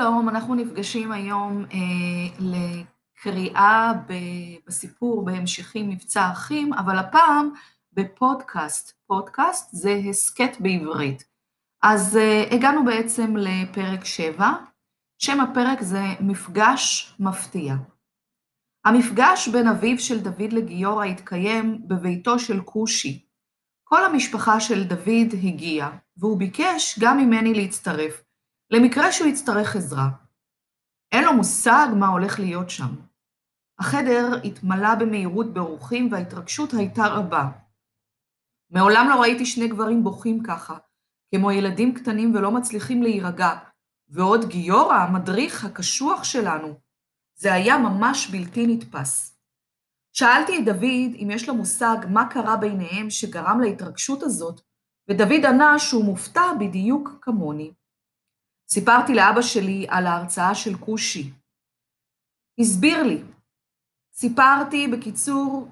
שלום, אנחנו נפגשים היום אה, לקריאה ב, בסיפור בהמשכים מבצע אחים, אבל הפעם בפודקאסט. פודקאסט זה הסכת בעברית. אז אה, הגענו בעצם לפרק 7, שם הפרק זה מפגש מפתיע. המפגש בין אביו של דוד לגיורא התקיים בביתו של כושי. כל המשפחה של דוד הגיעה, והוא ביקש גם ממני להצטרף. למקרה שהוא יצטרך עזרה. אין לו מושג מה הולך להיות שם. החדר התמלא במהירות באורחים וההתרגשות הייתה רבה. מעולם לא ראיתי שני גברים בוכים ככה, כמו ילדים קטנים ולא מצליחים להירגע, ועוד גיורא, המדריך הקשוח שלנו. זה היה ממש בלתי נתפס. שאלתי את דוד אם יש לו מושג מה קרה ביניהם שגרם להתרגשות הזאת, ודוד ענה שהוא מופתע בדיוק כמוני. סיפרתי לאבא שלי על ההרצאה של כושי. הסביר לי. סיפרתי בקיצור,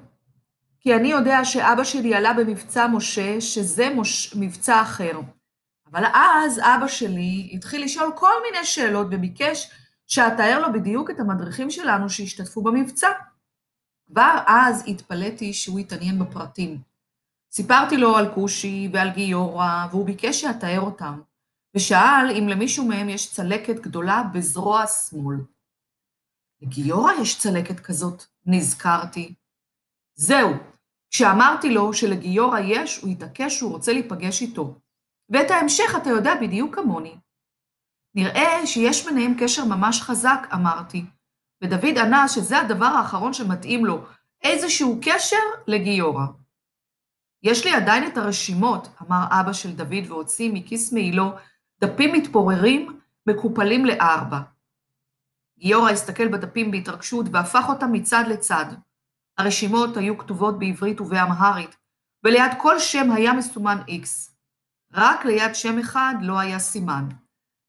כי אני יודע שאבא שלי עלה במבצע משה, שזה מוש... מבצע אחר. אבל אז אבא שלי התחיל לשאול כל מיני שאלות וביקש שאתאר לו בדיוק את המדריכים שלנו שהשתתפו במבצע. כבר אז התפלאתי שהוא התעניין בפרטים. סיפרתי לו על כושי ועל גיורא, והוא ביקש שאתאר אותם. ושאל אם למישהו מהם יש צלקת גדולה בזרוע שמאל. לגיורא יש צלקת כזאת, נזכרתי. זהו, כשאמרתי לו שלגיורא יש, הוא התעקש שהוא רוצה להיפגש איתו. ואת ההמשך אתה יודע בדיוק כמוני. נראה שיש ביניהם קשר ממש חזק, אמרתי, ודוד ענה שזה הדבר האחרון שמתאים לו, איזשהו קשר לגיורא. יש לי עדיין את הרשימות, אמר אבא של דוד והוציא מכיס מעילו דפים מתפוררים, מקופלים לארבע. גיורא הסתכל בדפים בהתרגשות והפך אותם מצד לצד. הרשימות היו כתובות בעברית ובאמהרית, וליד כל שם היה מסומן X. רק ליד שם אחד לא היה סימן,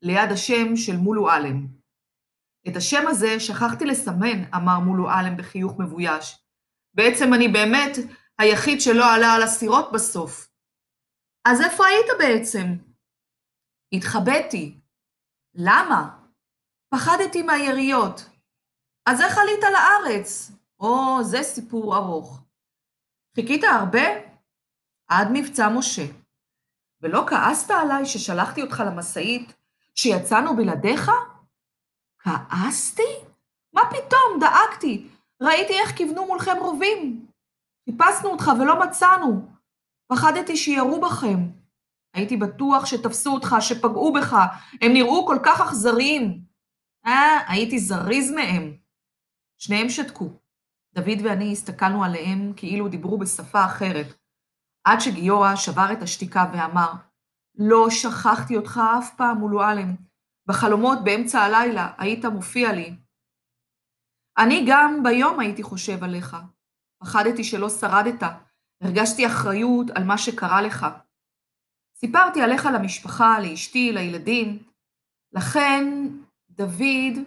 ליד השם של מולו אלם. את השם הזה שכחתי לסמן, אמר מולו אלם בחיוך מבויש. בעצם אני באמת היחיד שלא עלה על הסירות בסוף. אז איפה היית בעצם? התחבאתי. למה? פחדתי מהיריות. אז איך עלית לארץ? או, זה סיפור ארוך. חיכית הרבה? עד מבצע משה. ולא כעסת עליי ששלחתי אותך למשאית שיצאנו בלעדיך? כעסתי? מה פתאום, דאגתי. ראיתי איך כיוונו מולכם רובים. חיפשנו אותך ולא מצאנו. פחדתי שירו בכם. הייתי בטוח שתפסו אותך, שפגעו בך, הם נראו כל כך אכזריים. אה, הייתי זריז מהם. שניהם שתקו. דוד ואני הסתכלנו עליהם כאילו דיברו בשפה אחרת, עד שגיורא שבר את השתיקה ואמר, לא שכחתי אותך אף פעם, מולואלם. בחלומות באמצע הלילה היית מופיע לי. אני גם ביום הייתי חושב עליך. פחדתי שלא שרדת, הרגשתי אחריות על מה שקרה לך. סיפרתי עליך למשפחה, לאשתי, לילדים. לכן, דוד,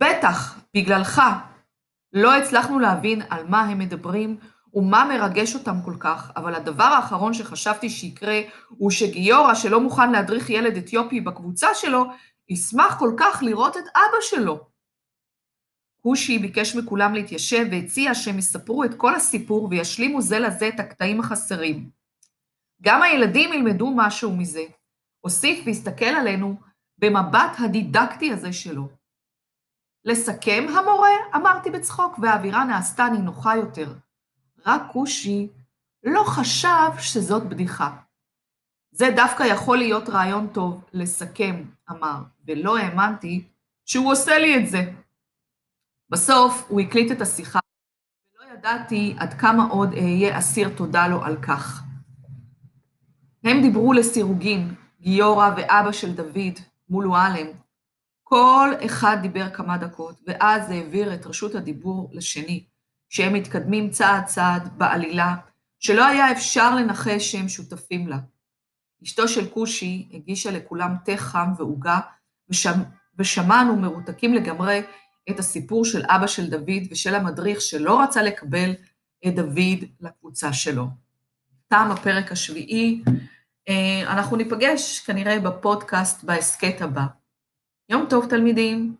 בטח, בגללך, לא הצלחנו להבין על מה הם מדברים ומה מרגש אותם כל כך, אבל הדבר האחרון שחשבתי שיקרה הוא שגיורא, שלא מוכן להדריך ילד אתיופי בקבוצה שלו, ישמח כל כך לראות את אבא שלו. כושי ביקש מכולם להתיישב והציע שהם יספרו את כל הסיפור וישלימו זה לזה את הקטעים החסרים. גם הילדים ילמדו משהו מזה. הוסיף והסתכל עלינו במבט הדידקטי הזה שלו. לסכם, המורה? אמרתי בצחוק, והאווירה נעשתה נינוחה יותר. רק כושי לא חשב שזאת בדיחה. זה דווקא יכול להיות רעיון טוב, לסכם, אמר, ולא האמנתי שהוא עושה לי את זה. בסוף הוא הקליט את השיחה, ולא ידעתי עד כמה עוד אהיה אסיר תודה לו על כך. הם דיברו לסירוגין, גיורא ואבא של דוד, מולו אלם. כל אחד דיבר כמה דקות, ואז העביר את רשות הדיבור לשני, שהם מתקדמים צעד צעד בעלילה, שלא היה אפשר לנחש שהם שותפים לה. אשתו של כושי הגישה לכולם תה חם ועוגה, ושמ... ושמענו מרותקים לגמרי את הסיפור של אבא של דוד ושל המדריך שלא רצה לקבל את דוד לקבוצה שלו. תם הפרק השביעי. אה, אנחנו ניפגש כנראה בפודקאסט בהסכת הבא. יום טוב תלמידים.